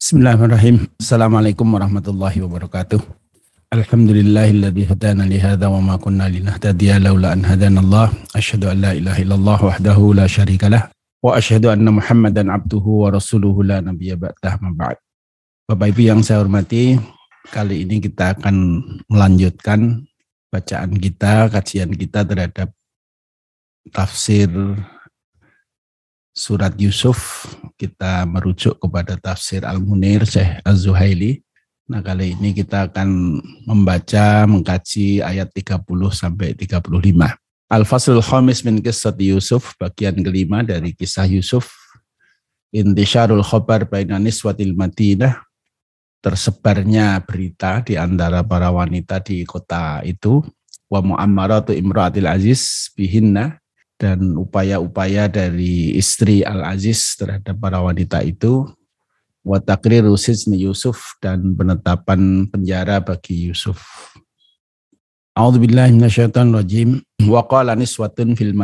Bismillahirrahmanirrahim. Assalamualaikum warahmatullahi wabarakatuh. Alhamdulillahilladzi hadana li hadza wa ma kunna linahtadiya laula an hadanallah. Asyhadu an la ilaha illallah wahdahu la syarikalah wa asyhadu anna Muhammadan abduhu wa rasuluhu la nabiyya ba'dah ma ba'd. Bapak Ibu yang saya hormati, kali ini kita akan melanjutkan bacaan kita, kajian kita terhadap tafsir surat Yusuf kita merujuk kepada tafsir Al-Munir Syekh Az-Zuhaili. Nah, kali ini kita akan membaca mengkaji ayat 30 sampai 35. Al-Faslul Khamis min Kisah Yusuf, bagian kelima dari kisah Yusuf. Intisyarul khobar baina niswatil Madinah, tersebarnya berita di antara para wanita di kota itu. Wa mu'ammaratu imra'atil aziz bihinna, dan upaya-upaya dari istri Al-Aziz terhadap para wanita itu wa takriru Yusuf dan penetapan penjara bagi Yusuf. A'udzubillahi minasyaitonirrajim. Wa qala niswatun fil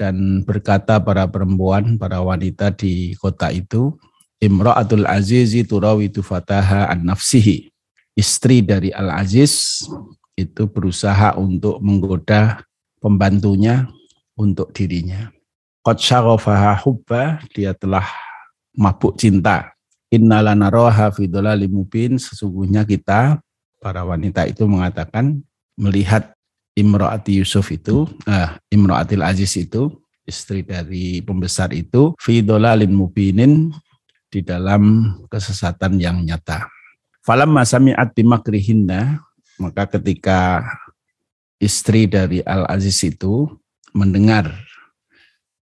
dan berkata para perempuan, para wanita di kota itu, Imra'atul Azizi turawitu fataha an nafsihi. Istri dari Al-Aziz itu berusaha untuk menggoda pembantunya untuk dirinya. Qad syaghafaha hubba, dia telah mabuk cinta. Innalana roha fidolali mubin, sesungguhnya kita, para wanita itu mengatakan, melihat Imro'ati Yusuf itu, ah, Imro'atil Aziz itu, istri dari pembesar itu, fidolalin mubinin, di dalam kesesatan yang nyata. Falam masami'at bimakrihinna, maka ketika istri dari Al-Aziz itu mendengar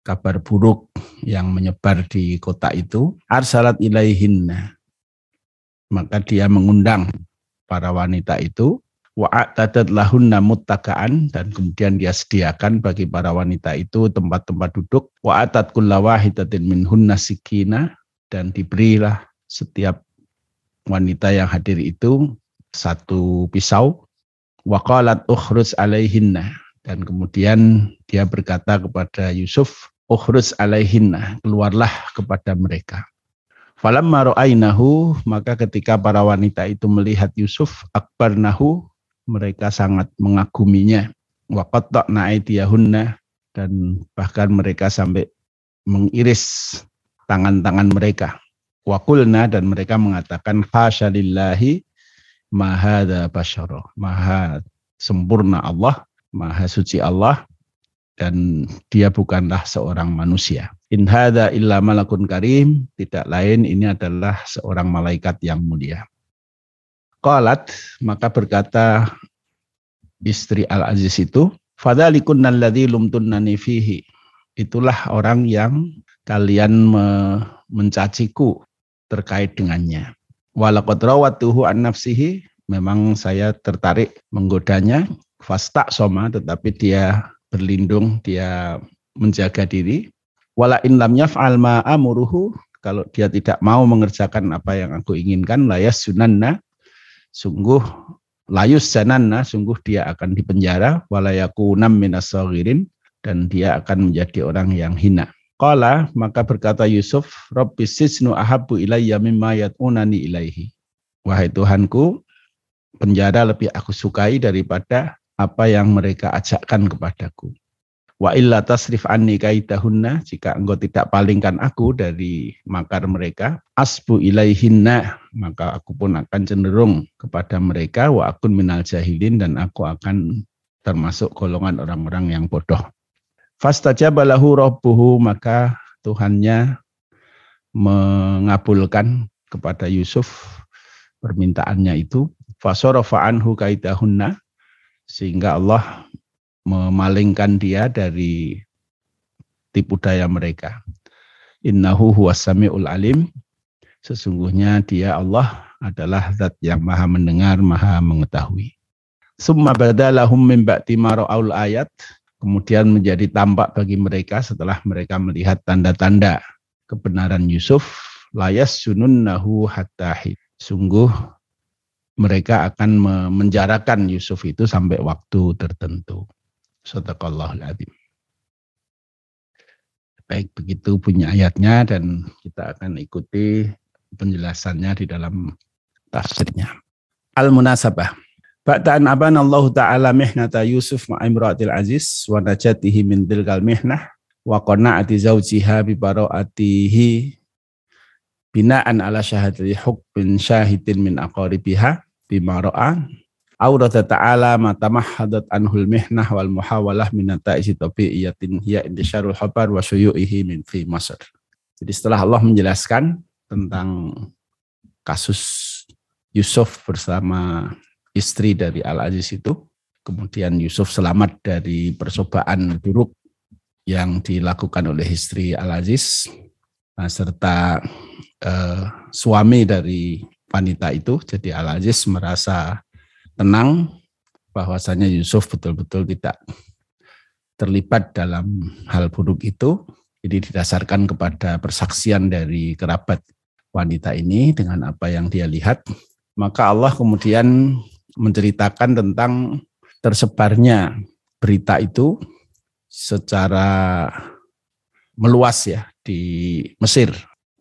kabar buruk yang menyebar di kota itu, arsalat ilaihinna. Maka dia mengundang para wanita itu, wa'atadat lahunna muttakaan, dan kemudian dia sediakan bagi para wanita itu tempat-tempat duduk, wa'atat kulla wahidatin minhunna sikina, dan diberilah setiap wanita yang hadir itu satu pisau, waqalat ukhruz alaihinna. Dan kemudian dia berkata kepada Yusuf ukhruz alaihinna keluarlah kepada mereka. Falamma ra'ainahu maka ketika para wanita itu melihat Yusuf akbarnahu mereka sangat mengaguminya. Wa qatta'na dan bahkan mereka sampai mengiris tangan-tangan mereka. Wakulna dan mereka mengatakan hasyalillahi mahada basyara maha sempurna Allah maha suci Allah dan dia bukanlah seorang manusia. In hadza illa malakun karim tidak lain ini adalah seorang malaikat yang mulia. Qalat maka berkata istri Al-Aziz itu fadzalikun alladzi lumtunnani fihi. Itulah orang yang kalian me mencaciku terkait dengannya Walaqad rawatuhu an nafsihi, memang saya tertarik menggodanya, fasta soma, tetapi dia berlindung, dia menjaga diri. Wala in lam amuruhu, kalau dia tidak mau mengerjakan apa yang aku inginkan, layas sunanna, sungguh layus jananna, sungguh dia akan dipenjara, walayakunam minas dan dia akan menjadi orang yang hina. Qala maka berkata Yusuf, Rabbi sisnu ahabbu ilayya mimma yat'unani ilaihi. Wahai Tuhanku, penjara lebih aku sukai daripada apa yang mereka ajakkan kepadaku. Wa illa tasrif anni kaidahunna, jika engkau tidak palingkan aku dari makar mereka, asbu ilaihinna, maka aku pun akan cenderung kepada mereka, wa akun minal jahilin, dan aku akan termasuk golongan orang-orang yang bodoh. Fastajabalahu rabbuhu maka Tuhannya mengabulkan kepada Yusuf permintaannya itu. Fasorofa anhu kaidahunna sehingga Allah memalingkan dia dari tipu daya mereka. Innahu huwas samiul alim. Sesungguhnya dia Allah adalah zat yang maha mendengar, maha mengetahui. Summa badalahum min ba'di ayat kemudian menjadi tampak bagi mereka setelah mereka melihat tanda-tanda kebenaran Yusuf layas sununnahu hatta sungguh mereka akan menjarakan Yusuf itu sampai waktu tertentu. Sadaqallahul azim. Baik, begitu punya ayatnya dan kita akan ikuti penjelasannya di dalam tafsirnya. Ba'da'an aban Allah Ta'ala mihnata Yusuf ma'imra'atil aziz wa najatihi min tilkal mihnah wa qana'ati zawjiha bi bara'atihi bina'an ala syahadati hukmin syahidin min aqaribiha bima ra'a Aurata ta'ala ma tamahhadat anhul mihnah wal muhawalah min nata'isi tabi'iyatin hiya intisyarul habar wa syuyu'ihi min fi Masr. Jadi setelah Allah menjelaskan tentang kasus Yusuf bersama istri dari Al-Aziz itu, kemudian Yusuf selamat dari percobaan buruk yang dilakukan oleh istri Al-Aziz, nah, serta eh, suami dari wanita itu, jadi Al-Aziz merasa tenang bahwasanya Yusuf betul-betul tidak terlibat dalam hal buruk itu. Jadi didasarkan kepada persaksian dari kerabat wanita ini dengan apa yang dia lihat. Maka Allah kemudian menceritakan tentang tersebarnya berita itu secara meluas ya di Mesir.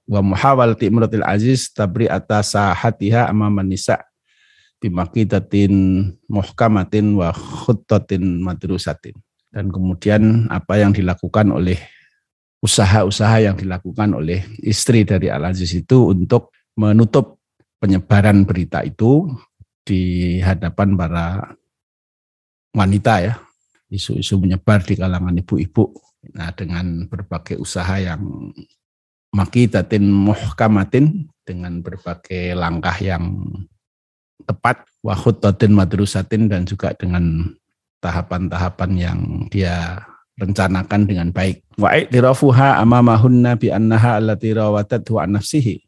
Wa muhawalati imratil aziz tabri atas sahatiha amaman nisa' bimakidatin muhkamatin wa khuttatin madrusatin. Dan kemudian apa yang dilakukan oleh usaha-usaha yang dilakukan oleh istri dari Al-Aziz itu untuk menutup penyebaran berita itu di hadapan para wanita ya. Isu-isu menyebar di kalangan ibu-ibu. Nah dengan berbagai usaha yang makidatin muhkamatin dengan berbagai langkah yang tepat wahutotin madrusatin dan juga dengan tahapan-tahapan yang dia rencanakan dengan baik. Wa iktirafuha amamahunna bi annaha allati rawatathu an nafsihi.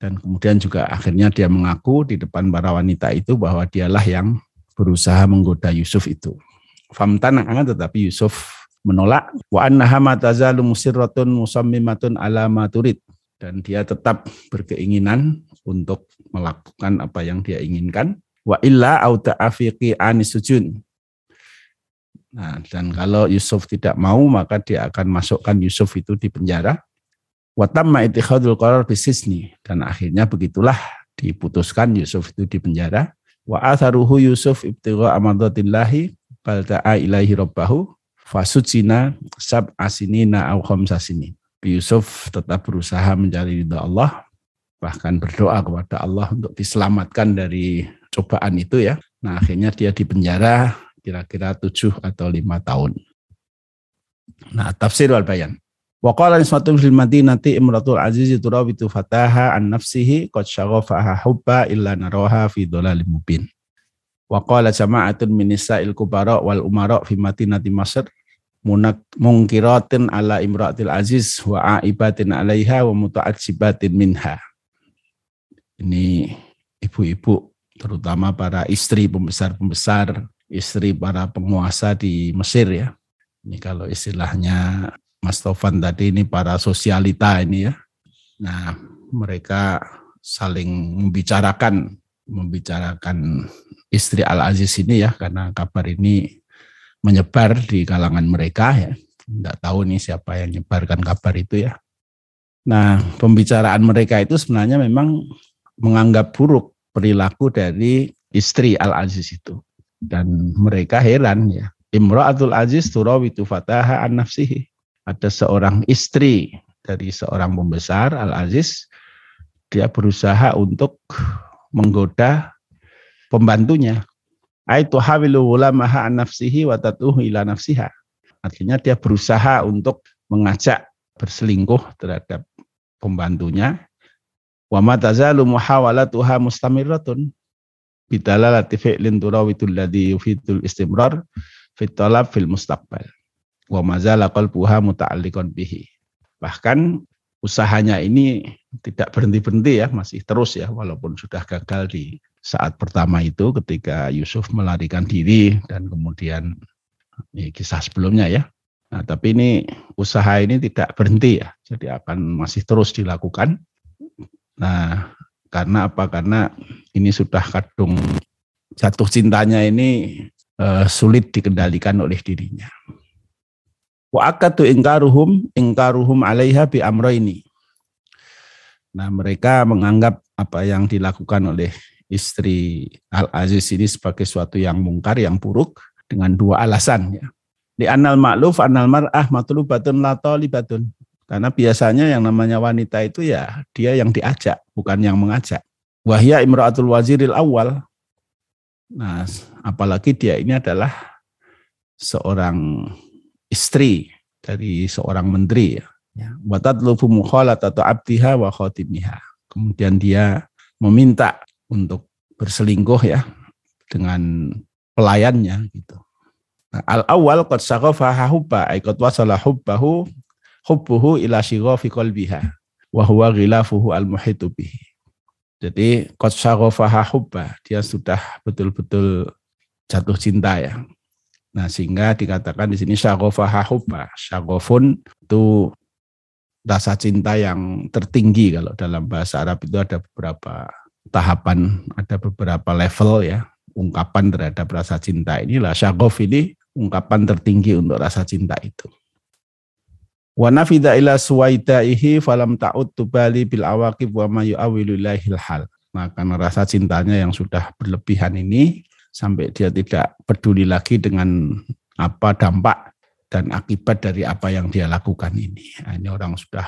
Dan kemudian juga akhirnya dia mengaku di depan para wanita itu bahwa dialah yang berusaha menggoda Yusuf itu. Famtana'a tetapi Yusuf menolak. Wa annaha matazalu musirratun musammimatun ala. Dan dia tetap berkeinginan untuk melakukan apa yang dia inginkan wa illa au ta'afiqi anisujun Nah, dan kalau Yusuf tidak mau maka dia akan masukkan Yusuf itu di penjara. Wa tamma ittikhadul qarar bisisni dan akhirnya begitulah diputuskan Yusuf itu di penjara. Wa atharuhu Yusuf ibtigha amadatillahi bal ta'a ilaihi rabbahu fasucina sab asinina au khamsasinin. Yusuf tetap berusaha mencari ridha Allah bahkan berdoa kepada Allah untuk diselamatkan dari cobaan itu ya. Nah akhirnya dia dipenjara kira-kira tujuh atau lima tahun. Nah tafsir wal bayan. Wa qala nismatun fil madinati imratul aziz turawitu fataha an nafsihi qad syaghafaha hubba illa naraha fi dhalalim mubin. Wa jama'atun min nisa'il kubara wal umara fi madinati Masr munak mungkiratin ala imratil aziz wa aibatin alaiha wa muta'aksibatin minha ini ibu-ibu terutama para istri pembesar-pembesar, istri para penguasa di Mesir ya. Ini kalau istilahnya Mas Tovan tadi ini para sosialita ini ya. Nah, mereka saling membicarakan membicarakan istri Al Aziz ini ya karena kabar ini menyebar di kalangan mereka ya. Tidak tahu nih siapa yang menyebarkan kabar itu ya. Nah, pembicaraan mereka itu sebenarnya memang menganggap buruk perilaku dari istri Al-Aziz itu. Dan mereka heran ya. Imra'atul Aziz turawitu fataha an nafsihi. Ada seorang istri dari seorang pembesar Al-Aziz, dia berusaha untuk menggoda pembantunya. Aitu hawilu ulamaha an nafsihi wa tatuhu ila nafsiha. Artinya dia berusaha untuk mengajak berselingkuh terhadap pembantunya Wa ma tazalu muhawalatuha mustamirratun bidalalati fi'lin turawitul ladhi yufidul istimrar fit talab fil mustaqbal. Wa mazala qalbuha muta'alliqan bihi. Bahkan usahanya ini tidak berhenti-berhenti ya, masih terus ya walaupun sudah gagal di saat pertama itu ketika Yusuf melarikan diri dan kemudian ini kisah sebelumnya ya. Nah, tapi ini usaha ini tidak berhenti ya, jadi akan masih terus dilakukan Nah, karena apa? Karena ini sudah kadung jatuh cintanya ini uh, sulit dikendalikan oleh dirinya. Wa akatu ingkaruhum ingkaruhum alaiha bi amro ini. Nah, mereka menganggap apa yang dilakukan oleh istri Al-Aziz ini sebagai suatu yang mungkar, yang buruk dengan dua alasan ya. Di anal makluf, anal mar'ah matlubatun la talibatun. Karena biasanya yang namanya wanita itu ya dia yang diajak, bukan yang mengajak. Wahya imra'atul waziril awal. Nah, apalagi dia ini adalah seorang istri dari seorang menteri ya. ya. Watatlubu atau abdiha wa khotimiha. Kemudian dia meminta untuk berselingkuh ya dengan pelayannya gitu. Nah, al awal qad saghafa hubba ay qad wasala hubbahu hubbuhu ila shighafi qalbiha wa huwa ghilafuhu al muhitu bihi. Jadi qad syaghafaha hubba, dia sudah betul-betul jatuh cinta ya. Nah, sehingga dikatakan di sini syaghafaha hubba. Syaghafun itu rasa cinta yang tertinggi kalau dalam bahasa Arab itu ada beberapa tahapan, ada beberapa level ya, ungkapan terhadap rasa cinta inilah syaghaf ini ungkapan tertinggi untuk rasa cinta itu. Wa nafida ila suwaidaihi falam ta'ud tubali bil awaqib wa ma yu'awilu hal. Nah, karena rasa cintanya yang sudah berlebihan ini sampai dia tidak peduli lagi dengan apa dampak dan akibat dari apa yang dia lakukan ini. Nah, ini orang sudah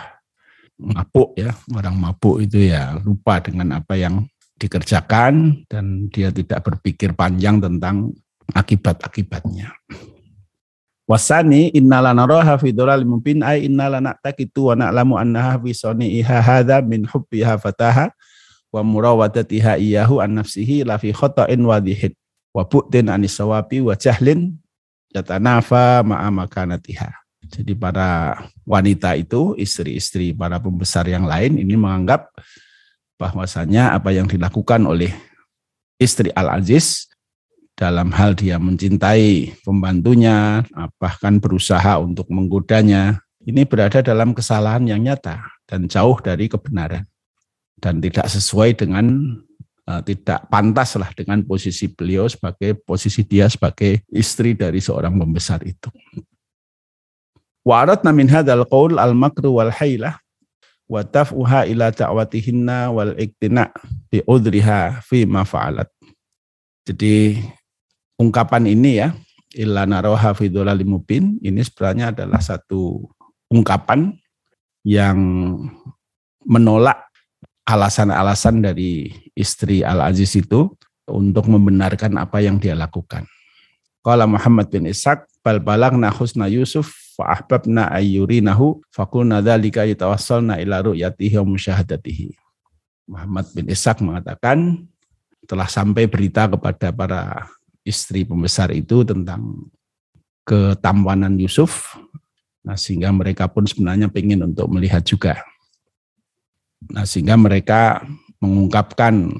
mabuk ya, orang mabuk itu ya lupa dengan apa yang dikerjakan dan dia tidak berpikir panjang tentang akibat-akibatnya. Wasani innala naraha fi dhalal mubin ay innala na'taqitu wa na'lamu annaha fi sani'iha hadha min hubbiha fataha wa murawadatiha iyahu an nafsihi la fi khata'in wa dhihid wa bu'din anis sawabi wa jahlin yatanafa. Jadi para wanita itu, istri-istri para pembesar yang lain ini menganggap bahwasanya apa yang dilakukan oleh istri Al-Aziz dalam hal dia mencintai pembantunya, bahkan berusaha untuk menggodanya, ini berada dalam kesalahan yang nyata dan jauh dari kebenaran dan tidak sesuai dengan tidak pantas lah dengan posisi beliau sebagai posisi dia sebagai istri dari seorang pembesar itu. Wa aradna min hadzal qaul al makru wal hailah wa taf'uha ila ta'watihinna wal iktina bi udriha fi ma fa'alat. Jadi ungkapan ini ya, ilana roha mubin, ini sebenarnya adalah satu ungkapan yang menolak alasan-alasan dari istri Al-Aziz itu untuk membenarkan apa yang dia lakukan. Qala Muhammad bin Ishaq bal balagna husna Yusuf fa ahbabna ayyurinahu faqulna dzalika yatawassalna ila ru'yatihi wa musyahadatihi. Muhammad bin Ishaq mengatakan telah sampai berita kepada para istri pembesar itu tentang ketampanan Yusuf, nah sehingga mereka pun sebenarnya ingin untuk melihat juga. Nah sehingga mereka mengungkapkan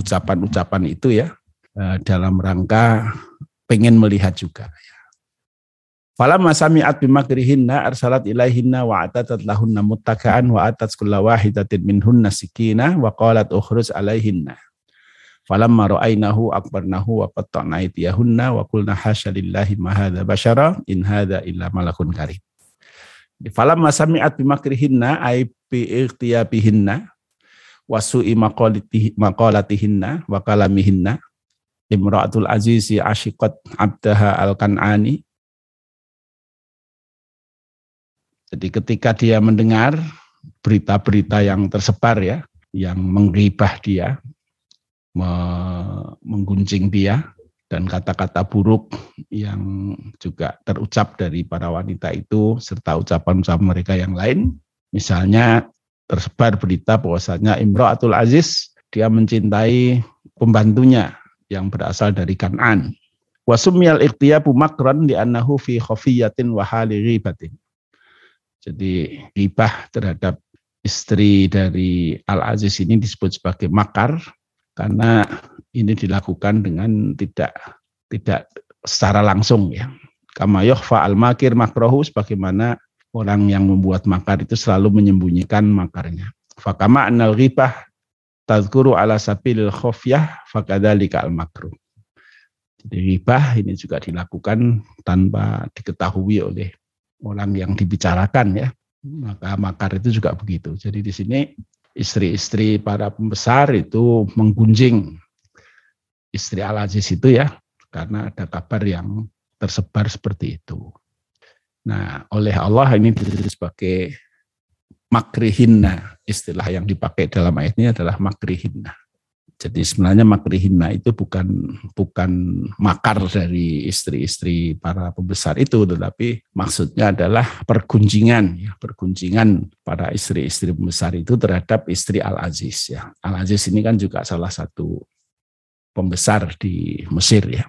ucapan-ucapan itu ya eh, dalam rangka pengen melihat juga. Falam masami'at bimakrihinna arsalat ilaihinna wa atatat lahunna muttaka'an wa atat kulla wahidatin minhunna sikina wa qalat ukhruj alaihinna. Falamma ra'ainahu akbarnahu wa qatta'na aydiyahunna wa qulna hasya lillahi ma basyara in hadza illa malakun karim. Falamma sami'at bimakrihinna ay bi ightiyabihinna wa su'i maqalatihinna wa kalamihinna imra'atul azizi ashiqat abdaha al-kan'ani Jadi ketika dia mendengar berita-berita yang tersebar ya, yang menggibah dia, mengguncing dia dan kata-kata buruk yang juga terucap dari para wanita itu serta ucapan-ucapan mereka yang lain. Misalnya tersebar berita bahwasanya Imro'atul Aziz dia mencintai pembantunya yang berasal dari Kanan. Wasumiyal ikhtiyabu makron li'annahu fi khofiyatin wa hali ribatin. Jadi ribah terhadap istri dari Al-Aziz ini disebut sebagai makar karena ini dilakukan dengan tidak tidak secara langsung ya. Kama yukhfa al-makir makrohu sebagaimana orang yang membuat makar itu selalu menyembunyikan makarnya. Fakama anal ghibah tazkuru ala sabil khofyah fakadhalika al makruh. Jadi ribah ini juga dilakukan tanpa diketahui oleh orang yang dibicarakan ya. Maka makar itu juga begitu. Jadi di sini istri-istri para pembesar itu menggunjing istri Al-Aziz itu ya, karena ada kabar yang tersebar seperti itu. Nah, oleh Allah ini sebagai makrihinna. Istilah yang dipakai dalam ayat ini adalah makrihinna. Jadi sebenarnya makrihinna itu bukan bukan makar dari istri-istri para pembesar itu, tetapi maksudnya adalah pergunjingan, ya, pergunjingan para istri-istri pembesar itu terhadap istri Al Aziz. Ya, Al Aziz ini kan juga salah satu pembesar di Mesir ya.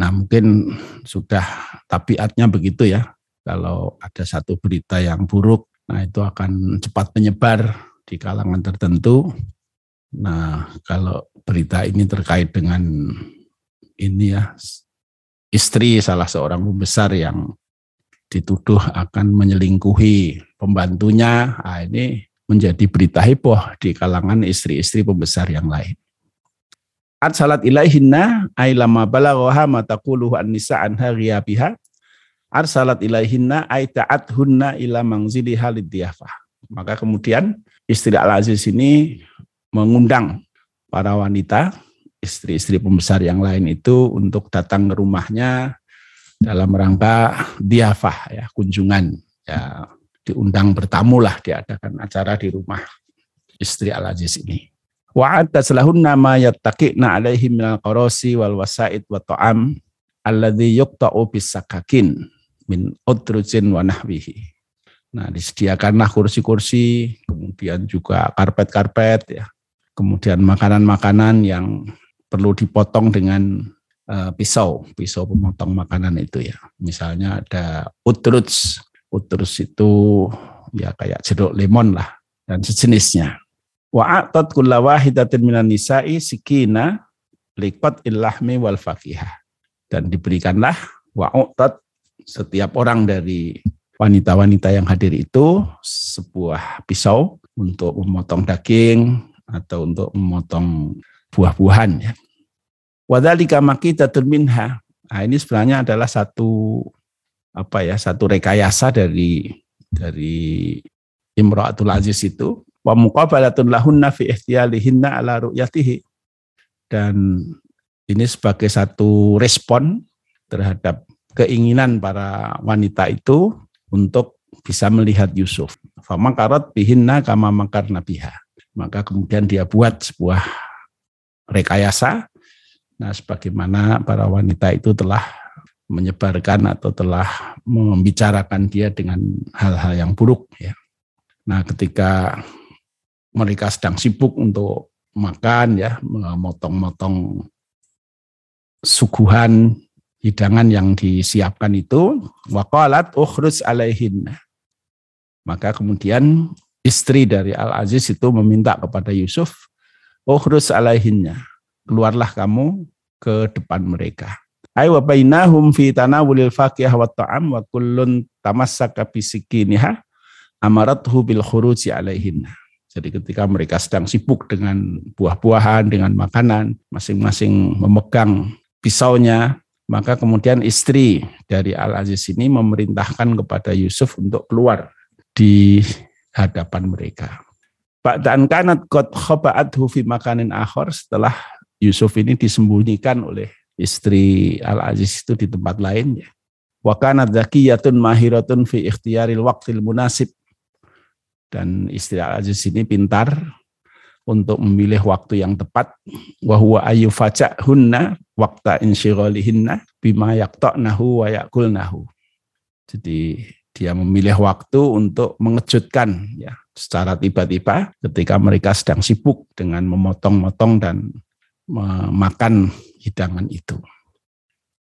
Nah mungkin sudah tabiatnya begitu ya. Kalau ada satu berita yang buruk, nah itu akan cepat menyebar di kalangan tertentu Nah, kalau berita ini terkait dengan ini ya istri salah seorang pembesar yang dituduh akan menyelingkuhi pembantunya, nah ini menjadi berita heboh di kalangan istri-istri pembesar yang lain. At salat ilaihinna ay lama balaghaha ma taquluhu an-nisa anha ghiyabiha. Arsalat ilaihinna ay hunna ila mangzili halidiyafah. Maka kemudian istri Al-Aziz ini mengundang para wanita, istri-istri pembesar yang lain itu untuk datang ke rumahnya dalam rangka diafah ya, kunjungan ya diundang bertamu lah diadakan acara di rumah istri Al-Aziz ini. Wa selahun nama yattaqina alaihi minal qarasi wal wasaid wa ta'am alladhi yuqta'u bisakakin min udrujin wa nahwihi. Nah, disediakanlah kursi-kursi, kemudian juga karpet-karpet ya, kemudian makanan-makanan yang perlu dipotong dengan uh, pisau, pisau pemotong makanan itu ya. Misalnya ada utruts, utruts itu ya kayak jeruk lemon lah dan sejenisnya. Wa atat kulla wahidatin minan nisa'i sikina liqat illahmi wal fakihah. Dan diberikanlah wa atat setiap orang dari wanita-wanita yang hadir itu sebuah pisau untuk memotong daging, atau untuk memotong buah-buahan ya. Wadhalika makidatun minha. Nah, ini sebenarnya adalah satu apa ya, satu rekayasa dari dari Imra'atul Aziz itu wa muqabalatun lahunna fi ihtiyalihinna ala ru'yatihi. Dan ini sebagai satu respon terhadap keinginan para wanita itu untuk bisa melihat Yusuf. Famakarat bihinna kama makar nabiha. Maka kemudian dia buat sebuah rekayasa. Nah, sebagaimana para wanita itu telah menyebarkan atau telah membicarakan dia dengan hal-hal yang buruk ya. Nah, ketika mereka sedang sibuk untuk makan ya, memotong-motong suguhan hidangan yang disiapkan itu waqalat ukhruj alaihin. Maka kemudian istri dari Al-Aziz itu meminta kepada Yusuf, Ukhrus alaihinnya, keluarlah kamu ke depan mereka. Ay wa bainahum fi tanawulil faqih wa ta'am wa kullun tamassaka bisikiniha amarathu bil khuruji alaihinna. Jadi ketika mereka sedang sibuk dengan buah-buahan, dengan makanan, masing-masing memegang pisaunya, maka kemudian istri dari Al-Aziz ini memerintahkan kepada Yusuf untuk keluar di hadapan mereka. Ba'dan kanat qad khaba'athu fi makanin akhor setelah Yusuf ini disembunyikan oleh istri Al-Aziz itu di tempat lain ya. Wa kanat zakiyatun mahiratun fi ikhtiyaril waqtil munasib. Dan istri Al-Aziz ini pintar untuk memilih waktu yang tepat wa huwa ayu hunna waqta insyighalihinna bima yaqta'nahu wa yakulnahu. Jadi dia memilih waktu untuk mengejutkan ya secara tiba-tiba ketika mereka sedang sibuk dengan memotong-motong dan memakan hidangan itu.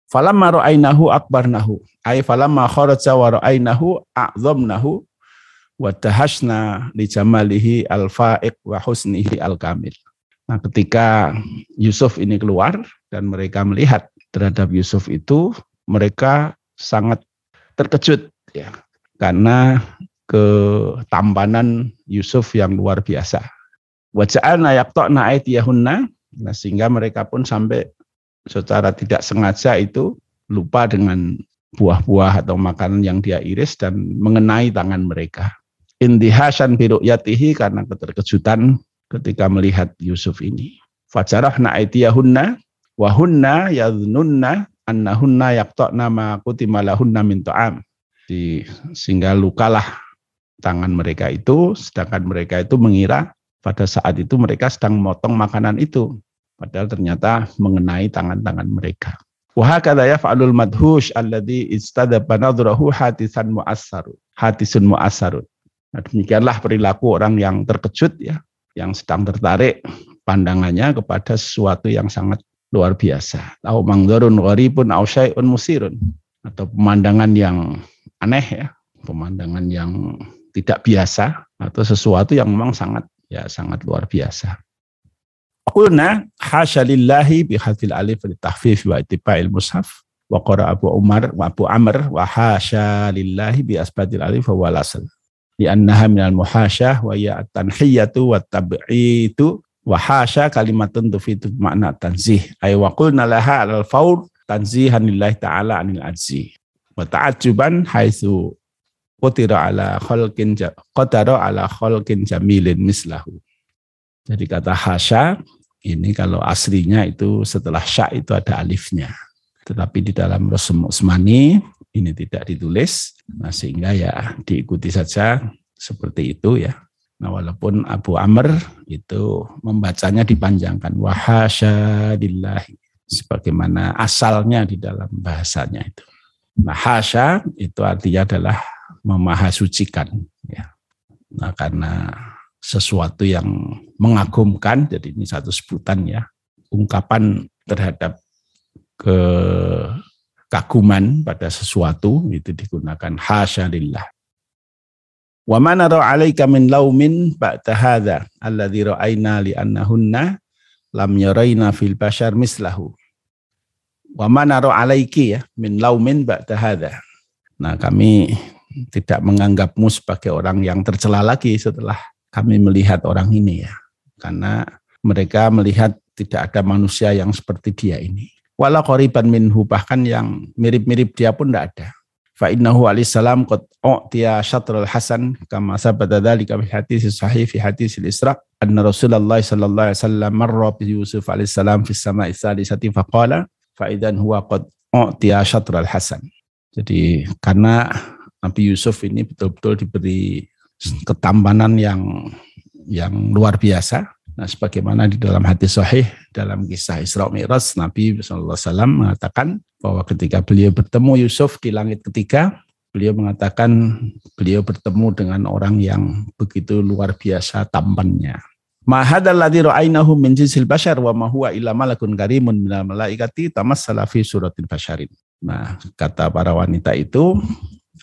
Falamma ra'ainahu akbarnahu ay falamma kharaja wa ra'ainahu a'dhamnahu wa tahashna li jamalihi al-fa'iq wa husnihi al-kamil. Nah, ketika Yusuf ini keluar dan mereka melihat terhadap Yusuf itu, mereka sangat terkejut ya karena ketampanan Yusuf yang luar biasa. Waja'alna yaqta'na aitiyahunna nah sehingga mereka pun sampai secara tidak sengaja itu lupa dengan buah-buah atau makanan yang dia iris dan mengenai tangan mereka. Indihasyan biru'yatihi karena keterkejutan ketika melihat Yusuf ini. Fajarahna aitiyahunna wa hunna yadhnunna annahunna yaqta'na ma kutima lahunna min ta'am. Sehingga lukalah tangan mereka itu, sedangkan mereka itu mengira pada saat itu mereka sedang memotong makanan itu. Padahal ternyata mengenai tangan-tangan mereka. Wahakadha yaf'alul madhush alladhi istadaba nadrahu hatisan mu'assarun. Hatisun mu'assarun. Nah, demikianlah perilaku orang yang terkejut ya, yang sedang tertarik pandangannya kepada sesuatu yang sangat luar biasa. Au mangdarun gharibun au syai'un musirun atau pemandangan yang aneh ya, pemandangan yang tidak biasa atau sesuatu yang memang sangat ya sangat luar biasa. Qulna hasya lillahi bi hadfil alif li tahfif wa ittifa'il mushaf wa qara Abu Umar wa Abu Amr wa hasya lillahi bi asbatil alif wa walasal di annaha minal muhasyah wa ya tanhiyatu wa tab'itu wa hasya kalimatun tufitu makna tanzih. Ay wa qulna laha al faur tanzihan lillahi ta'ala anil ajzi. Wa ta'ajjuban haitsu qutira ala khalqin qadara ala khalqin jamilin mislahu. Jadi kata hasya ini kalau aslinya itu setelah sya itu ada alifnya. Tetapi di dalam Rasul Usmani ini tidak ditulis, nah sehingga ya diikuti saja seperti itu ya. Nah walaupun Abu Amr itu membacanya dipanjangkan wahasya dillahi sebagaimana asalnya di dalam bahasanya itu. Nah hasya itu artinya adalah memahasucikan ya. Nah karena sesuatu yang mengagumkan jadi ini satu sebutan ya ungkapan terhadap ke kaguman pada sesuatu itu digunakan hasya lillah. Wa ma nara 'alaika min laumin ba'da hadza alladzi ra'ayna li annahunna lam yaraina fil bashar mislahu. Wa ma nara 'alaiki ya min laumin ba'da hadza. Nah, kami tidak menganggapmu sebagai orang yang tercela lagi setelah kami melihat orang ini ya. Karena mereka melihat tidak ada manusia yang seperti dia ini wala qoriban minhu bahkan yang mirip-mirip dia pun tidak ada. Fa innahu alaihissalam qad u'tiya syatrul hasan kama sabata dzalika fi hadis sahih fi hadis al-Isra anna Rasulullah sallallahu alaihi wasallam marra bi Yusuf alaihissalam fi sama'i salisati faqala fa idan huwa qad u'tiya syatrul hasan. Jadi karena Nabi Yusuf ini betul-betul diberi ketampanan yang yang luar biasa Nah, sebagaimana di dalam hadis sahih dalam kisah Isra Mi'raj Nabi sallallahu alaihi wasallam mengatakan bahwa ketika beliau bertemu Yusuf di langit ketiga, beliau mengatakan beliau bertemu dengan orang yang begitu luar biasa tampannya. Ma hadzal ladzi ra'ainahu min jinsil bashar wa ma huwa illa malakun karimun minal malaikati tamassala fi suratil basharin. Nah, kata para wanita itu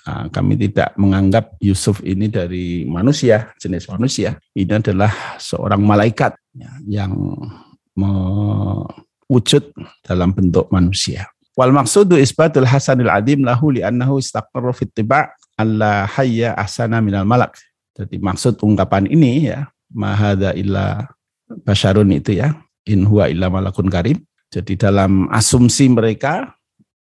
Nah, kami tidak menganggap Yusuf ini dari manusia, jenis manusia. Ini adalah seorang malaikat ya, yang mewujud dalam bentuk manusia. Wal maksudu isbatul hasanil adim lahu li'annahu istaqarra fit tiba' alla hayya ahsana minal malak. Jadi maksud ungkapan ini ya, mahada illa basyarun itu ya, in huwa illa malakun karim. Jadi dalam asumsi mereka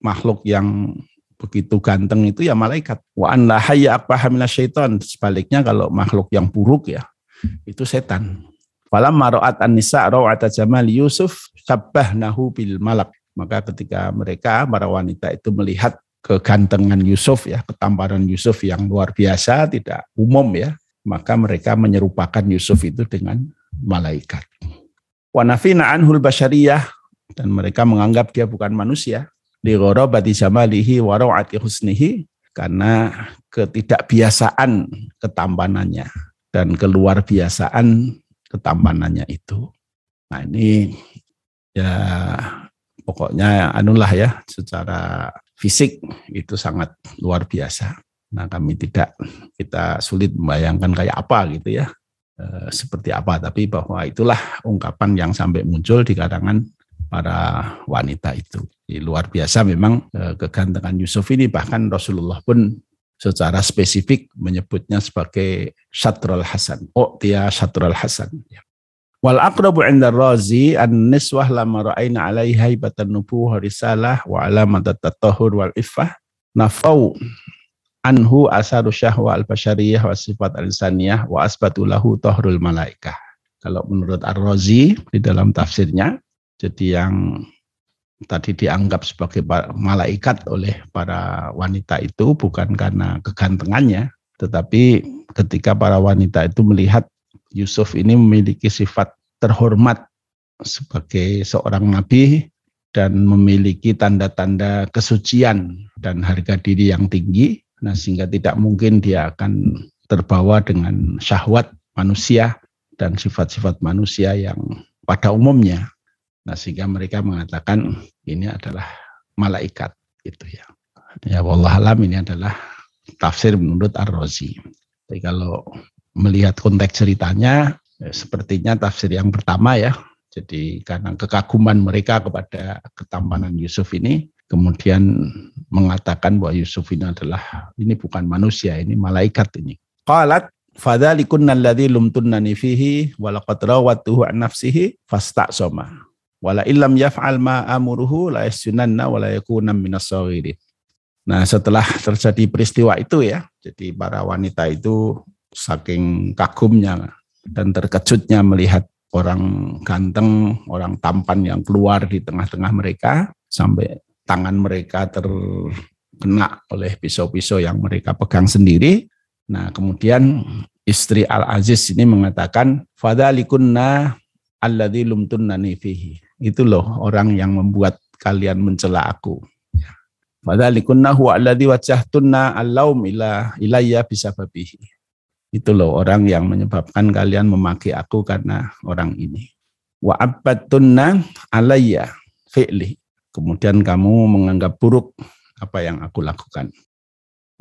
makhluk yang begitu ganteng itu ya malaikat. Wa an la hayya syaitan. Sebaliknya kalau makhluk yang buruk ya itu setan. Falam maroat an-nisa rawata jamal Yusuf nahu bil malak. Maka ketika mereka para wanita itu melihat kegantengan Yusuf ya, ketampanan Yusuf yang luar biasa, tidak umum ya, maka mereka menyerupakan Yusuf itu dengan malaikat. Wa nafina anhul basyariyah dan mereka menganggap dia bukan manusia li ghorabati jamalihi wa rawati husnihi karena ketidakbiasaan ketampanannya dan keluar biasaan ketampanannya itu. Nah ini ya pokoknya anulah ya secara fisik itu sangat luar biasa. Nah kami tidak kita sulit membayangkan kayak apa gitu ya e, seperti apa tapi bahwa itulah ungkapan yang sampai muncul di kalangan para wanita itu. Luar biasa memang eh, kegantengan Yusuf ini bahkan Rasulullah pun secara spesifik menyebutnya sebagai Syatrul Hasan. Oh, dia Syatrul Hasan. Ya. Wal aqrabu 'inda razi an niswah lama ra'ayna 'alaiha haibatan nubuwah risalah wa alamat at-tahur wal iffah nafau anhu asaru syahwa al-basyariyah wa sifat al-insaniyah wa asbatulahu tohrul malaikah. Kalau menurut Ar-Razi di dalam tafsirnya, jadi yang tadi dianggap sebagai malaikat oleh para wanita itu bukan karena kegantengannya, tetapi ketika para wanita itu melihat Yusuf ini memiliki sifat terhormat sebagai seorang nabi dan memiliki tanda-tanda kesucian dan harga diri yang tinggi, Nah, sehingga tidak mungkin dia akan terbawa dengan syahwat manusia dan sifat-sifat manusia yang pada umumnya. Nah, sehingga mereka mengatakan ini adalah malaikat gitu ya. Ya wallah alam ini adalah tafsir menurut Ar-Razi. Tapi kalau melihat konteks ceritanya ya, sepertinya tafsir yang pertama ya. Jadi karena kekaguman mereka kepada ketampanan Yusuf ini kemudian mengatakan bahwa Yusuf ini adalah ini bukan manusia, ini malaikat ini. Qalat fadzalikunna alladzi lumtunnani fihi wa laqad rawatuhu an nafsihi. Wala illam yaf'al ma amuruhu la yasunanna wa yakuna Nah, setelah terjadi peristiwa itu ya, jadi para wanita itu saking kagumnya dan terkejutnya melihat orang ganteng, orang tampan yang keluar di tengah-tengah mereka sampai tangan mereka terkena oleh pisau-pisau yang mereka pegang sendiri. Nah, kemudian istri Al-Aziz ini mengatakan, Fadalikunna alladhi lumtunnani fihi. Itu loh orang yang membuat kalian mencela aku. Fadalikunna huwa alladhi wajahtunna allaum ila ilayya bisababihi. Itu loh orang yang menyebabkan kalian memaki aku karena orang ini. Wa abbatunna alayya fi'li kemudian kamu menganggap buruk apa yang aku lakukan.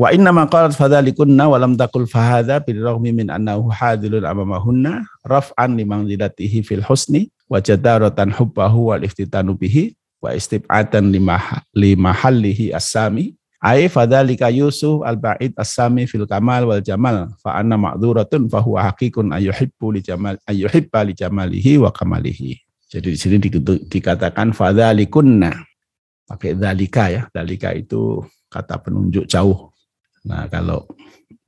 Wa inna ma qalat fadzalikunna wa lam taqul fahadha bil raghmi min annahu hadilun amamahunna raf'an liman zilatihi fil husni wa jadaratan hubbahu wal iftitanu bihi wa istib'atan lima hallihi as-sami ai fadzalika yusuf al ba'id as-sami fil kamal wal jamal fa anna ma'dzuratun fa huwa haqiqun ayyuhibbu li jamal ayyuhibba li jamalihi wa kamalihi jadi di sini dikatakan fadzalikunna pakai dalika ya. Dalika itu kata penunjuk jauh. Nah, kalau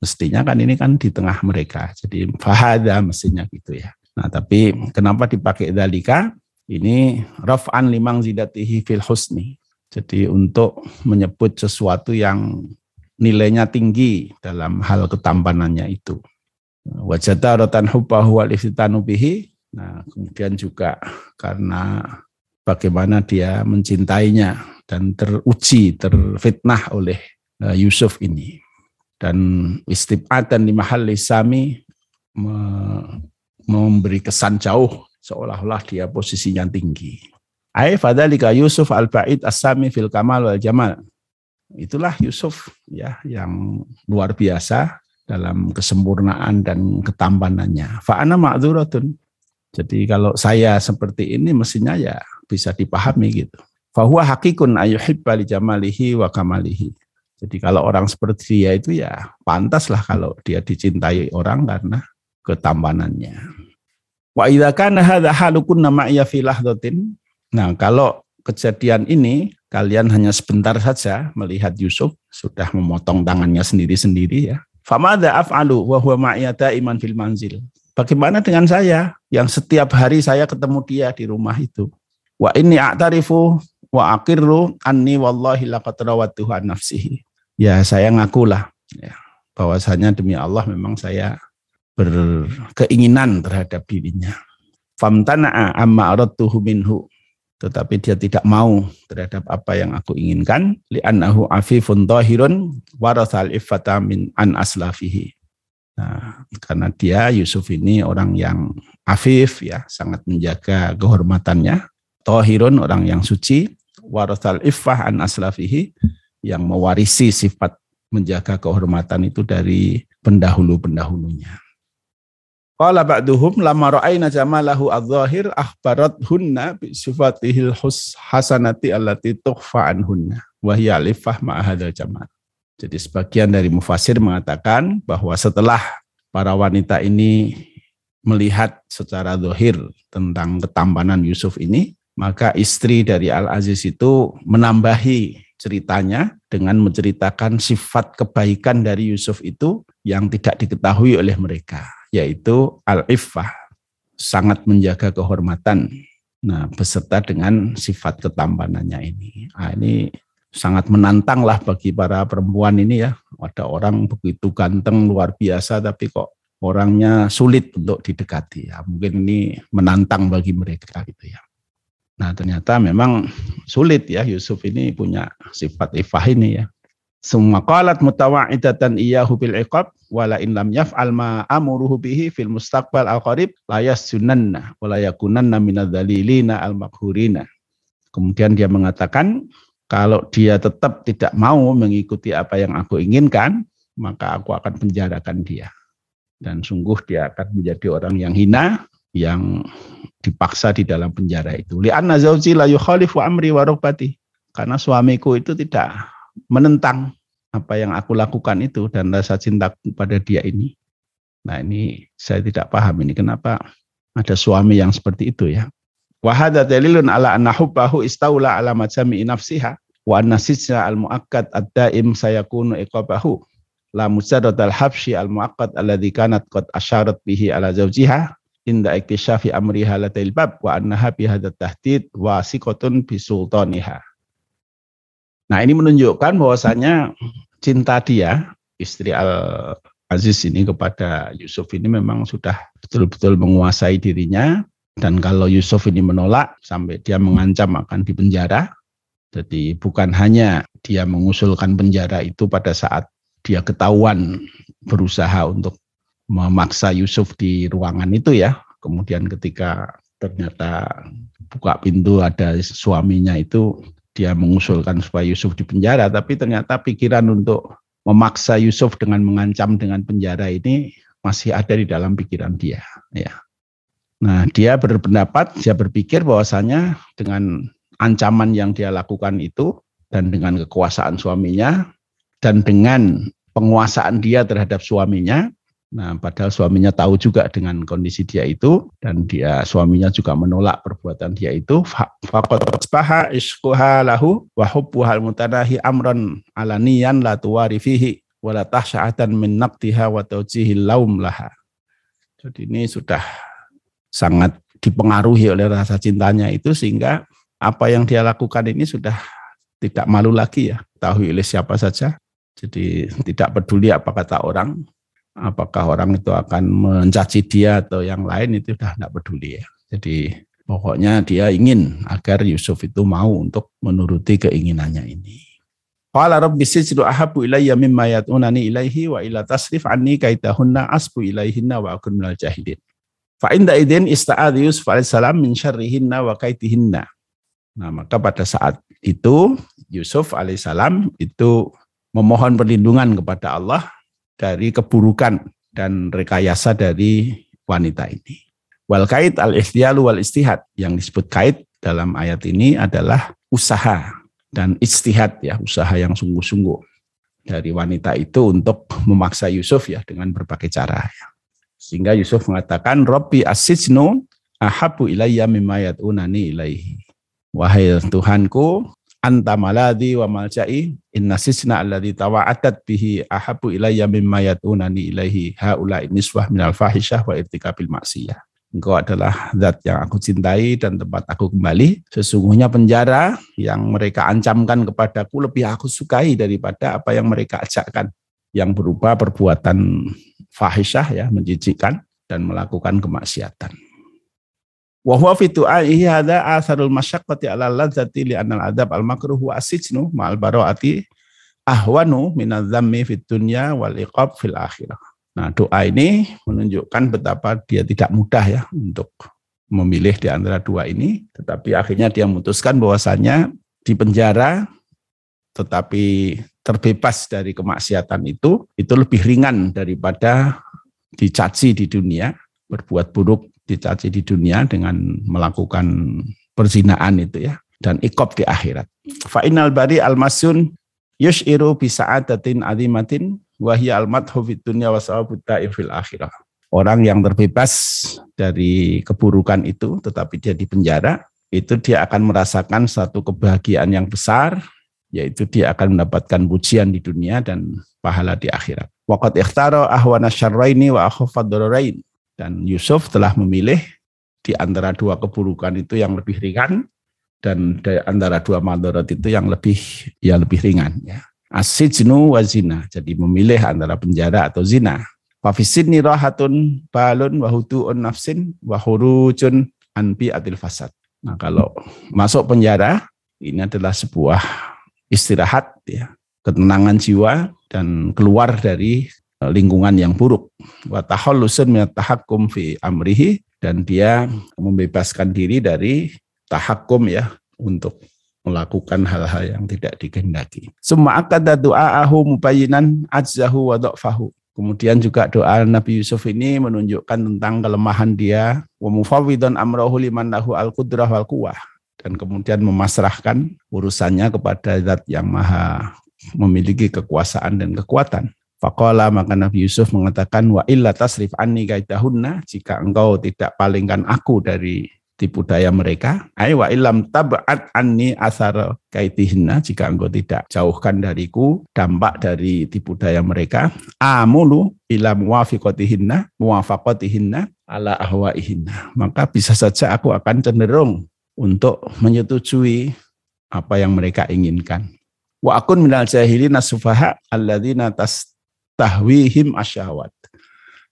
mestinya kan ini kan di tengah mereka. Jadi fahada mestinya gitu ya. Nah, tapi kenapa dipakai dalika? Ini raf'an limang zidatihi fil husni. Jadi untuk menyebut sesuatu yang nilainya tinggi dalam hal ketampanannya itu. Wajata rotan hubbahu wal bihi Nah, kemudian juga karena bagaimana dia mencintainya dan teruji, terfitnah oleh eh, Yusuf ini. Dan istibatan di mahal sami memberi kesan jauh seolah-olah dia posisinya tinggi. Ai fadalika Yusuf al-Ba'id as-sami fil kamal wal jamal. Itulah Yusuf ya yang luar biasa dalam kesempurnaan dan ketampanannya. Fa'ana ma'dzuratun jadi kalau saya seperti ini mestinya ya bisa dipahami gitu. Fahuwa hakikun ayuhibba li jamalihi wa kamalihi. Jadi kalau orang seperti dia itu ya pantaslah kalau dia dicintai orang karena ketampanannya. Wa idza hadza halukunna ma'iya fi lahdatin. Nah, kalau kejadian ini kalian hanya sebentar saja melihat Yusuf sudah memotong tangannya sendiri-sendiri ya. Famada af'alu wa huwa iman fil manzil. Bagaimana dengan saya yang setiap hari saya ketemu dia di rumah itu? Wa ini a'tarifu wa akirru anni wallahi laqad rawatuhu an nafsihi. Ya saya ngakulah ya, bahwasanya demi Allah memang saya berkeinginan terhadap dirinya. Famtana'a amma aradtuhu minhu. Tetapi dia tidak mau terhadap apa yang aku inginkan. Li'annahu afifun tahirun warathal iffata min an aslafihi Nah, karena dia Yusuf ini orang yang afif ya, sangat menjaga kehormatannya. Tohirun orang yang suci, warathal iffah an aslafihi yang mewarisi sifat menjaga kehormatan itu dari pendahulu-pendahulunya. Qala ba'duhum lama ra'ayna jamalahu adh-dhahir hunna bi sifatihil hasanati allati tukhfa anhunna wa hiya alifah ma'ahadal jamal. Jadi sebagian dari mufasir mengatakan bahwa setelah para wanita ini melihat secara dohir tentang ketampanan Yusuf ini, maka istri dari Al-Aziz itu menambahi ceritanya dengan menceritakan sifat kebaikan dari Yusuf itu yang tidak diketahui oleh mereka, yaitu al-iffah, sangat menjaga kehormatan. Nah, beserta dengan sifat ketampanannya ini. Nah, ini sangat menantang lah bagi para perempuan ini ya. Ada orang begitu ganteng luar biasa tapi kok orangnya sulit untuk didekati ya. Mungkin ini menantang bagi mereka gitu ya. Nah ternyata memang sulit ya Yusuf ini punya sifat ifah ini ya. Semua qalat mutawa'idatan iyyahu bil iqab wala in lam yaf'al ma amuruhu bihi fil mustaqbal al qarib la yasunanna wa yakunanna minadzalilina al makhurina. Kemudian dia mengatakan kalau dia tetap tidak mau mengikuti apa yang aku inginkan, maka aku akan penjarakan dia. Dan sungguh dia akan menjadi orang yang hina, yang dipaksa di dalam penjara itu. Li'anna zauji la yukhalifu amri wa Karena suamiku itu tidak menentang apa yang aku lakukan itu dan rasa cinta kepada dia ini. Nah ini saya tidak paham ini kenapa ada suami yang seperti itu ya. Wahada dalilun ala anna hubbahu istaula ala majami'i nafsiha wa anna al muakkad ad-daim sayakunu iqabahu la mujarrad al habsyi al muakkad alladhi kanat qad asyarat bihi ala zawjiha inda iktishafi amri halatil bab wa annaha bi hadat tahdid wasiqatun bi sultaniha. Nah, ini menunjukkan bahwasanya cinta dia istri Al Aziz ini kepada Yusuf ini memang sudah betul-betul menguasai dirinya dan kalau Yusuf ini menolak sampai dia mengancam akan dipenjara jadi bukan hanya dia mengusulkan penjara itu pada saat dia ketahuan berusaha untuk memaksa Yusuf di ruangan itu ya. Kemudian ketika ternyata buka pintu ada suaminya itu dia mengusulkan supaya Yusuf di penjara, tapi ternyata pikiran untuk memaksa Yusuf dengan mengancam dengan penjara ini masih ada di dalam pikiran dia ya. Nah, dia berpendapat, dia berpikir bahwasanya dengan ancaman yang dia lakukan itu dan dengan kekuasaan suaminya dan dengan penguasaan dia terhadap suaminya. Nah, padahal suaminya tahu juga dengan kondisi dia itu dan dia suaminya juga menolak perbuatan dia itu. Wa hubbuhal mutanahi amran alaniyan la wa la min laum laha. Jadi ini sudah sangat dipengaruhi oleh rasa cintanya itu sehingga apa yang dia lakukan ini sudah tidak malu lagi ya, tahu oleh siapa saja. Jadi tidak peduli apa kata orang, apakah orang itu akan mencaci dia atau yang lain itu sudah tidak peduli ya. Jadi pokoknya dia ingin agar Yusuf itu mau untuk menuruti keinginannya ini. Qala rabbi sijdu ahabu ilayya mimma yat'unani ilaihi wa ila tasrif anni kaitahunna asbu ilaihinna wa akun minal jahilin. Fa inda idin ista'adh Yusuf alaihissalam min syarrihinna wa kaitihinna. Nah, maka pada saat itu Yusuf alaihissalam itu memohon perlindungan kepada Allah dari keburukan dan rekayasa dari wanita ini. Wal kait al ikhtiyalu wal istihad yang disebut kait dalam ayat ini adalah usaha dan istihad ya, usaha yang sungguh-sungguh dari wanita itu untuk memaksa Yusuf ya dengan berbagai cara ya. Sehingga Yusuf mengatakan Robbi asijnu ahabu ilayya ilaihi. Wahai Tuhanku, anta maladi wa malja'i inna sisna alladhi tawa'atat bihi ahabu ilayya mimma yatunani ilaihi haula niswah minal fahisyah wa irtikabil maksiyah. Engkau adalah zat yang aku cintai dan tempat aku kembali. Sesungguhnya penjara yang mereka ancamkan kepadaku lebih aku sukai daripada apa yang mereka ajakkan. Yang berupa perbuatan fahisyah ya, menjijikkan dan melakukan kemaksiatan. Wa huwa fi du'aihi hadza asarul masyaqqati 'ala ladzati li anal adab al makruh wa asijnu ma'al bara'ati ahwanu minadz dzammi fid dunya wal iqab fil akhirah. Nah, doa ini menunjukkan betapa dia tidak mudah ya untuk memilih di antara dua ini, tetapi akhirnya dia memutuskan bahwasanya di penjara tetapi terbebas dari kemaksiatan itu itu lebih ringan daripada dicaci di dunia berbuat buruk dicaci di dunia dengan melakukan perzinaan itu ya dan ikop di akhirat. Fa'inal bari al-masun yushiru bisa'adatin azimatin wahya al-madhu fid dunya wa fil akhirah. Orang yang terbebas dari keburukan itu tetapi dia di penjara, itu dia akan merasakan satu kebahagiaan yang besar yaitu dia akan mendapatkan pujian di dunia dan pahala di akhirat. Waqat ikhtara ahwana syarraini wa akhafadurarain. Dan Yusuf telah memilih di antara dua keburukan itu yang lebih ringan dan di antara dua madarat itu yang lebih ya lebih ringan ya. Asijnu wa zina. Jadi memilih antara penjara atau zina. Fafisidni rahatun balun wa hutu'un nafsin wa hurujun anbi atil fasad. Nah kalau masuk penjara ini adalah sebuah istirahat ya, ketenangan jiwa dan keluar dari lingkungan yang buruk. Wa tahallusun fi amrihi dan dia membebaskan diri dari tahakkum ya untuk melakukan hal-hal yang tidak dikehendaki. Semua akada doa'ahu mubayyinan ajzahu wa dha'fahu. Kemudian juga doa Nabi Yusuf ini menunjukkan tentang kelemahan dia wa mufawwidan amrahu liman lahu al-qudrah wal quwwah dan kemudian memasrahkan urusannya kepada zat yang maha memiliki kekuasaan dan kekuatan. Faqala maka Nabi Yusuf mengatakan wa illa tasrif anni kaidahunna jika engkau tidak palingkan aku dari tipu daya mereka ay wa ilam tab'at anni asar kaitihinna jika engkau tidak jauhkan dariku dampak dari tipu daya mereka amulu ila muwafiqatihinna muwafaqatihinna ala ahwaihinna. Maka bisa saja aku akan cenderung untuk menyetujui apa yang mereka inginkan. Wa akun minal jahilina sufaha alladzina tastahwihim asyahwat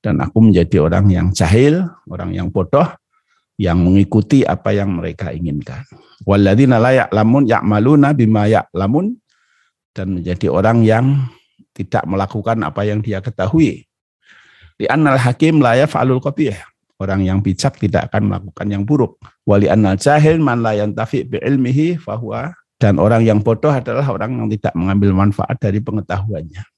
dan aku menjadi orang yang jahil, orang yang bodoh yang mengikuti apa yang mereka inginkan. Walladzina la ya'lamun ya'maluna bima ya'lamun dan menjadi orang yang tidak melakukan apa yang dia ketahui. Di annal hakim la yaf'alul qabih. Orang yang bijak tidak akan melakukan yang buruk. Wali annal jahil man la yantafi bi ilmihi fahuwa dan orang yang bodoh adalah orang yang tidak mengambil manfaat dari pengetahuannya.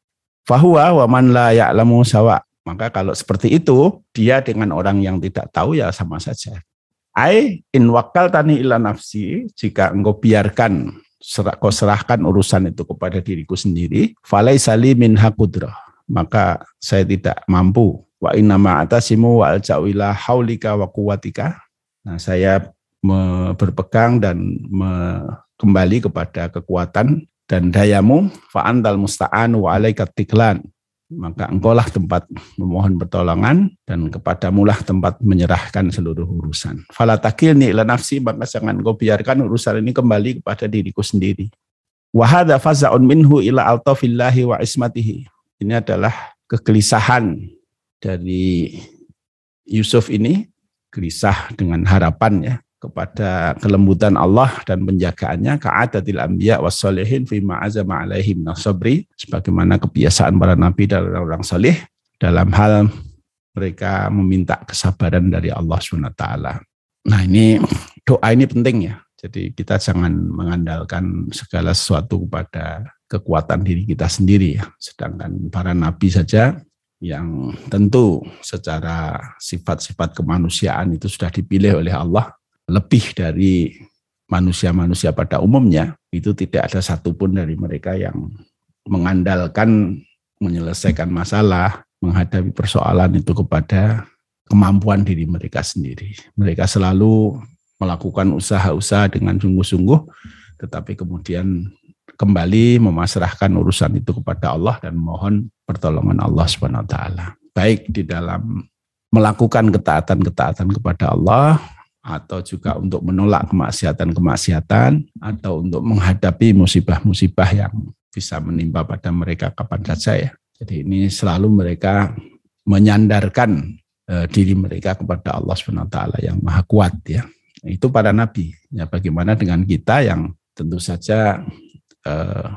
Fahuwa wa man la ya'lamu sawa. Maka kalau seperti itu, dia dengan orang yang tidak tahu ya sama saja. Ai in wakal tani ila nafsi jika engkau biarkan serah, kau serahkan urusan itu kepada diriku sendiri falai sali min hakudra maka saya tidak mampu wa inna atasimu wa alja'u haulika wa kuwatika nah saya berpegang dan kembali kepada kekuatan dan dayamu fa antal musta'an wa alaika tiklan maka engkaulah tempat memohon pertolongan dan kepadamulah tempat menyerahkan seluruh urusan. Fala takilni ila nafsi, maka jangan engkau biarkan urusan ini kembali kepada diriku sendiri. Wahada faza'un minhu ila altafillahi wa ismatihi. Ini adalah kegelisahan dari Yusuf ini, gelisah dengan harapan ya, kepada kelembutan Allah dan penjagaannya ka'adatil anbiya wassalihin fi ma'azama alaihim nasabri sebagaimana kebiasaan para nabi dan orang saleh dalam hal mereka meminta kesabaran dari Allah SWT. Nah ini doa ini penting ya. Jadi kita jangan mengandalkan segala sesuatu kepada kekuatan diri kita sendiri ya. Sedangkan para nabi saja yang tentu secara sifat-sifat kemanusiaan itu sudah dipilih oleh Allah lebih dari manusia-manusia pada umumnya, itu tidak ada satupun dari mereka yang mengandalkan menyelesaikan masalah, menghadapi persoalan itu kepada kemampuan diri mereka sendiri. Mereka selalu melakukan usaha-usaha dengan sungguh-sungguh, tetapi kemudian kembali memasrahkan urusan itu kepada Allah dan mohon pertolongan Allah Subhanahu wa taala. Baik di dalam melakukan ketaatan-ketaatan kepada Allah atau juga untuk menolak kemaksiatan-kemaksiatan atau untuk menghadapi musibah-musibah yang bisa menimpa pada mereka kapan saja ya. Jadi ini selalu mereka menyandarkan uh, diri mereka kepada Allah SWT yang maha kuat ya. Itu para nabi. Ya bagaimana dengan kita yang tentu saja uh,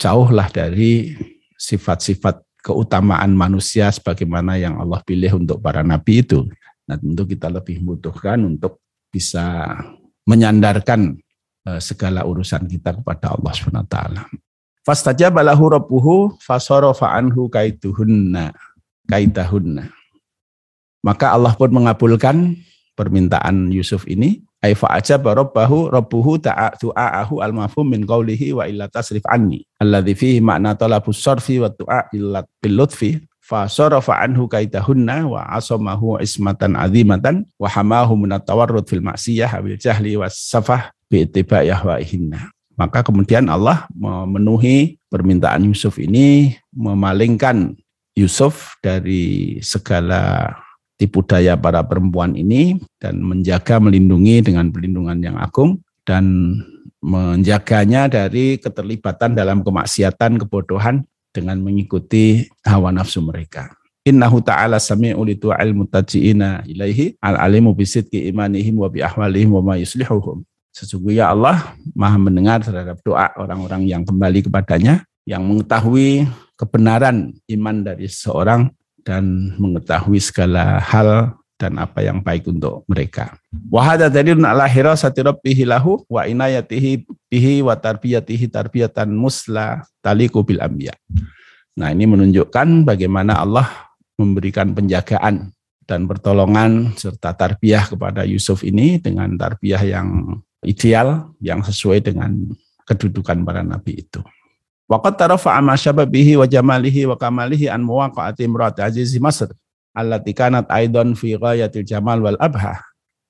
jauhlah dari sifat-sifat keutamaan manusia sebagaimana yang Allah pilih untuk para nabi itu. Nah tentu kita lebih membutuhkan untuk bisa menyandarkan uh, segala urusan kita kepada Allah SWT. Fastajaba lahu rabbuhu fasarafa anhu kaituhunna kaitahunna. Maka Allah pun mengabulkan permintaan Yusuf ini. Aifa aja rabbahu rabbuhu ta'a'ahu al-mafhum min qawlihi wa illa tasrif anni. Alladhi fihi makna talabus sarfi wa tu'a bil lutfi fa sarafa anhu kaidahunna wa asamahu ismatan azimatan wa hamahu min fil ma'siyah bil jahli was safah bi ittiba'i ahwaihinna. Maka kemudian Allah memenuhi permintaan Yusuf ini, memalingkan Yusuf dari segala tipu daya para perempuan ini dan menjaga melindungi dengan perlindungan yang agung dan menjaganya dari keterlibatan dalam kemaksiatan, kebodohan dengan mengikuti hawa nafsu mereka. Innahu ta'ala sami'u li tu'al mutaji'ina ilaihi al-alimu bisidki imanihim wa bi ahwalihim wa ma yuslihuhum. Sesungguhnya Allah maha mendengar terhadap doa orang-orang yang kembali kepadanya, yang mengetahui kebenaran iman dari seseorang dan mengetahui segala hal dan apa yang baik untuk mereka. Wahada dalilun ala hirasati rabbihi lahu wa inayatihi bihi wa tarbiyatihi tarbiyatan musla taliku bil anbiya. Nah, ini menunjukkan bagaimana Allah memberikan penjagaan dan pertolongan serta tarbiyah kepada Yusuf ini dengan tarbiyah yang ideal yang sesuai dengan kedudukan para nabi itu. Waqat tarafa'a ma syababihi wa jamalihi wa kamalihi an muwaqa'ati imra'ati azizi Masr allati kanat aidan fi ghayatil jamal wal abha.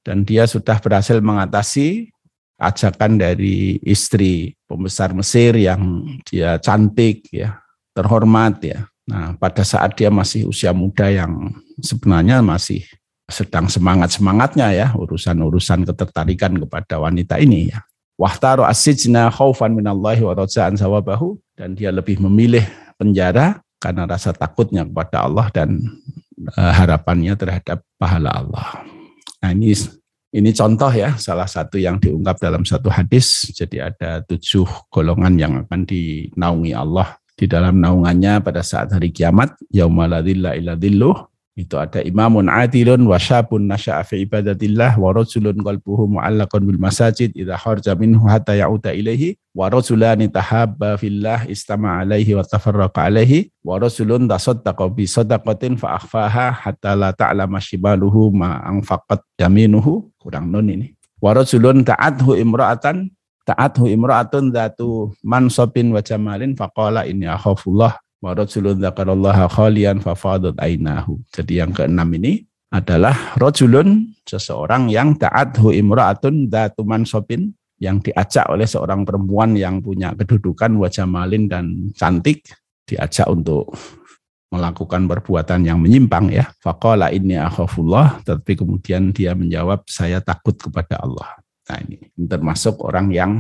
Dan dia sudah berhasil mengatasi ajakan dari istri pembesar Mesir yang dia cantik ya, terhormat ya, Nah, pada saat dia masih usia muda yang sebenarnya masih sedang semangat-semangatnya ya urusan-urusan ketertarikan kepada wanita ini ya. Wahtaru asijna khaufan minallahi wa raja'an sawabahu. Dan dia lebih memilih penjara karena rasa takutnya kepada Allah dan harapannya terhadap pahala Allah. Nah, ini ini contoh ya, salah satu yang diungkap dalam satu hadis. Jadi ada tujuh golongan yang akan dinaungi Allah di dalam naungannya pada saat hari kiamat yaumaladilla illa dilluh itu ada imamun adilun wa syabun nasya'a fi ibadatillah wa rajulun qalbuhu mu'allaqun bil masajid idza kharja minhu hatta ya'uda ilaihi wa rajulani tahabba fillah istama alaihi wa tafarraqa alaihi wa rajulun tasaddaqa bi sadaqatin fa akhfaha hatta la ta'lama shibaluhu ma anfaqat yaminuhu. Kurang nun ini. Wa rajulun ta'adhu imra'atan ta'athu imra'atun datu mansabin wa jamalin faqala inni akhafullah wa dzakarallaha khalian fafadat ainahu. Jadi yang keenam ini adalah rajulun seseorang yang ta'athu imra'atun datu mansabin yang diajak oleh seorang perempuan yang punya kedudukan wajah malin dan cantik diajak untuk melakukan perbuatan yang menyimpang ya. Faqala inni akhafullah tapi kemudian dia menjawab saya takut kepada Allah. Nah ini termasuk orang yang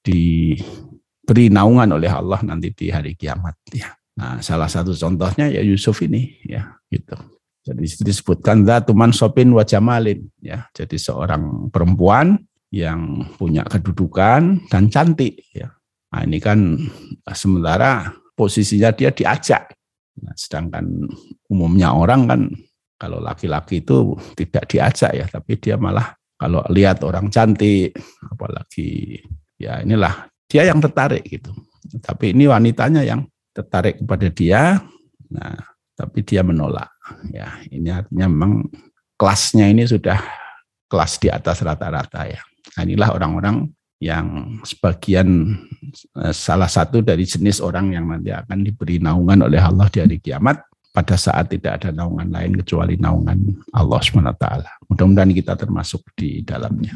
diberi naungan oleh Allah nanti di hari kiamat ya. Nah, salah satu contohnya ya Yusuf ini ya gitu. Jadi disebutkan datuman sopin wajamalin ya. Jadi seorang perempuan yang punya kedudukan dan cantik ya. Nah, ini kan sementara posisinya dia diajak. Nah, sedangkan umumnya orang kan kalau laki-laki itu tidak diajak ya, tapi dia malah kalau lihat orang cantik, apalagi ya inilah dia yang tertarik gitu. Tapi ini wanitanya yang tertarik kepada dia. Nah, tapi dia menolak. Ya, ini artinya memang kelasnya ini sudah kelas di atas rata-rata ya. Nah, inilah orang-orang yang sebagian eh, salah satu dari jenis orang yang nanti akan diberi naungan oleh Allah di hari kiamat pada saat tidak ada naungan lain kecuali naungan Allah SWT. Mudah-mudahan kita termasuk di dalamnya.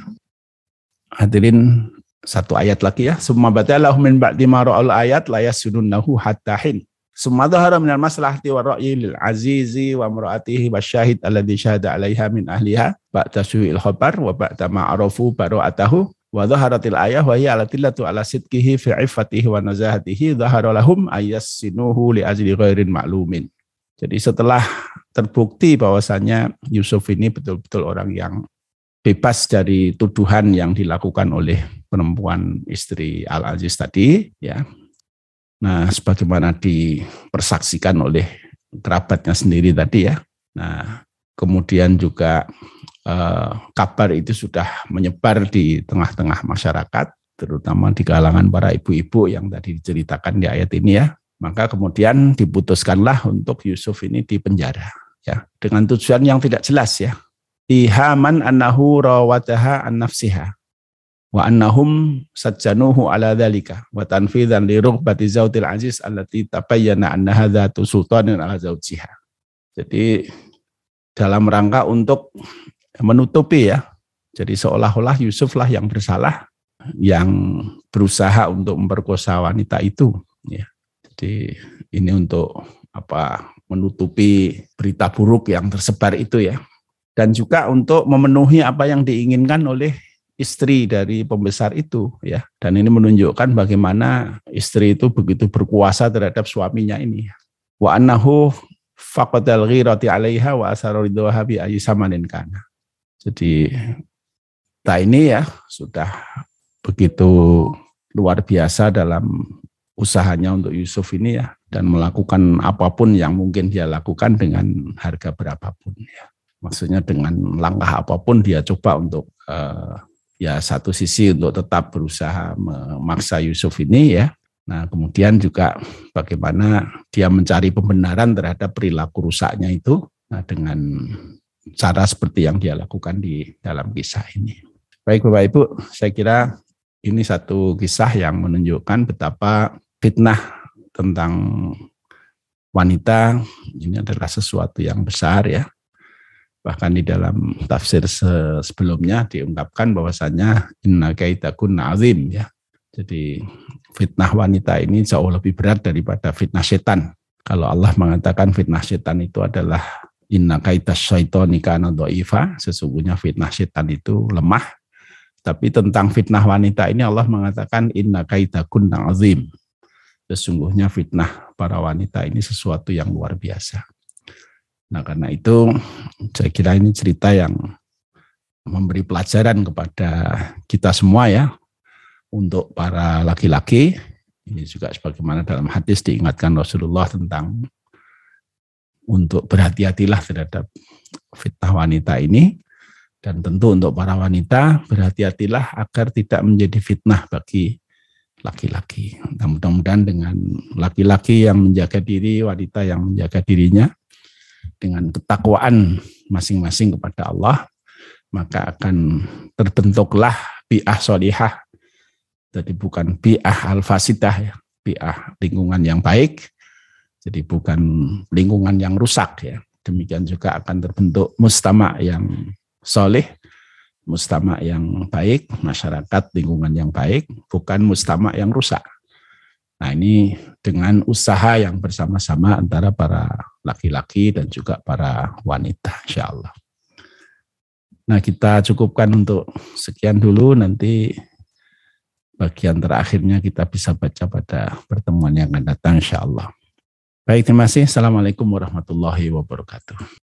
Hadirin satu ayat lagi ya. Summa batalahu min ba'di ma ra'al ayat la yasununnahu hatta hin. Summa dhahara min al-maslahati wa ra'yi lil azizi wa mra'atihi wa syahid alladhi syahada 'alaiha min ahliha ba'da su'il khabar wa ba'da ma arafu bara'atahu wa dhaharatil ayah wa hiya alatillatu ala sidqihi fi 'iffatihi wa nazahatihi dhahara lahum ayassinuhu li ajli ghairin ma'lumin. Jadi setelah terbukti bahwasannya Yusuf ini betul-betul orang yang bebas dari tuduhan yang dilakukan oleh perempuan istri Al Aziz tadi, ya. Nah, sebagaimana dipersaksikan oleh kerabatnya sendiri tadi ya. Nah, kemudian juga eh, kabar itu sudah menyebar di tengah-tengah masyarakat, terutama di kalangan para ibu-ibu yang tadi diceritakan di ayat ini ya maka kemudian diputuskanlah untuk Yusuf ini dipenjara ya dengan tujuan yang tidak jelas ya. Ihaman annahu rawataha an nafsiha wa annahum sajjanuhu ala dhalika wa tanfidan li rughbati zawtil aziz allati tabayyana anna hadzatu sultanin ala zawjiha. Jadi dalam rangka untuk menutupi ya. Jadi seolah-olah Yusuf lah yang bersalah yang berusaha untuk memperkosa wanita itu ya. Jadi ini untuk apa menutupi berita buruk yang tersebar itu ya. Dan juga untuk memenuhi apa yang diinginkan oleh istri dari pembesar itu ya. Dan ini menunjukkan bagaimana istri itu begitu berkuasa terhadap suaminya ini. Wa annahu faqadal ghirati 'alaiha wa asara ridwaha bi samanin kana. Jadi kita ini ya sudah begitu luar biasa dalam usahanya untuk Yusuf ini ya dan melakukan apa pun yang mungkin dia lakukan dengan harga berapapun ya. Maksudnya dengan langkah apa pun dia coba untuk uh, ya satu sisi untuk tetap berusaha memaksa Yusuf ini ya. Nah, kemudian juga bagaimana dia mencari pembenaran terhadap perilaku rusaknya itu nah, dengan cara seperti yang dia lakukan di dalam kisah ini. Baik Bapak Ibu, saya kira ini satu kisah yang menunjukkan betapa fitnah tentang wanita ini adalah sesuatu yang besar ya Bahkan di dalam tafsir sebelumnya diungkapkan bahwasanya inna kaitakun azim ya. Jadi fitnah wanita ini jauh lebih berat daripada fitnah setan. Kalau Allah mengatakan fitnah setan itu adalah inna kaitas syaitani kana sesungguhnya fitnah setan itu lemah. Tapi tentang fitnah wanita ini Allah mengatakan inna kaitakun azim. Sesungguhnya fitnah para wanita ini sesuatu yang luar biasa. Nah karena itu saya kira ini cerita yang memberi pelajaran kepada kita semua ya untuk para laki-laki ini juga sebagaimana dalam hadis diingatkan Rasulullah tentang untuk berhati-hatilah terhadap fitnah wanita ini dan tentu untuk para wanita berhati-hatilah agar tidak menjadi fitnah bagi laki-laki. Nah, mudah-mudahan dengan laki-laki yang menjaga diri, wanita yang menjaga dirinya, dengan ketakwaan masing-masing kepada Allah, maka akan terbentuklah bi'ah solihah. Jadi bukan bi'ah al-fasidah ya, bi'ah lingkungan yang baik, jadi bukan lingkungan yang rusak ya. Demikian juga akan terbentuk mustama yang soleh, mustama yang baik, masyarakat lingkungan yang baik, bukan mustama yang rusak. Nah ini dengan usaha yang bersama-sama antara para laki-laki dan juga para wanita insya Allah. Nah kita cukupkan untuk sekian dulu nanti bagian terakhirnya kita bisa baca pada pertemuan yang akan datang insya Allah. Baik terima kasih. Assalamualaikum warahmatullahi wabarakatuh.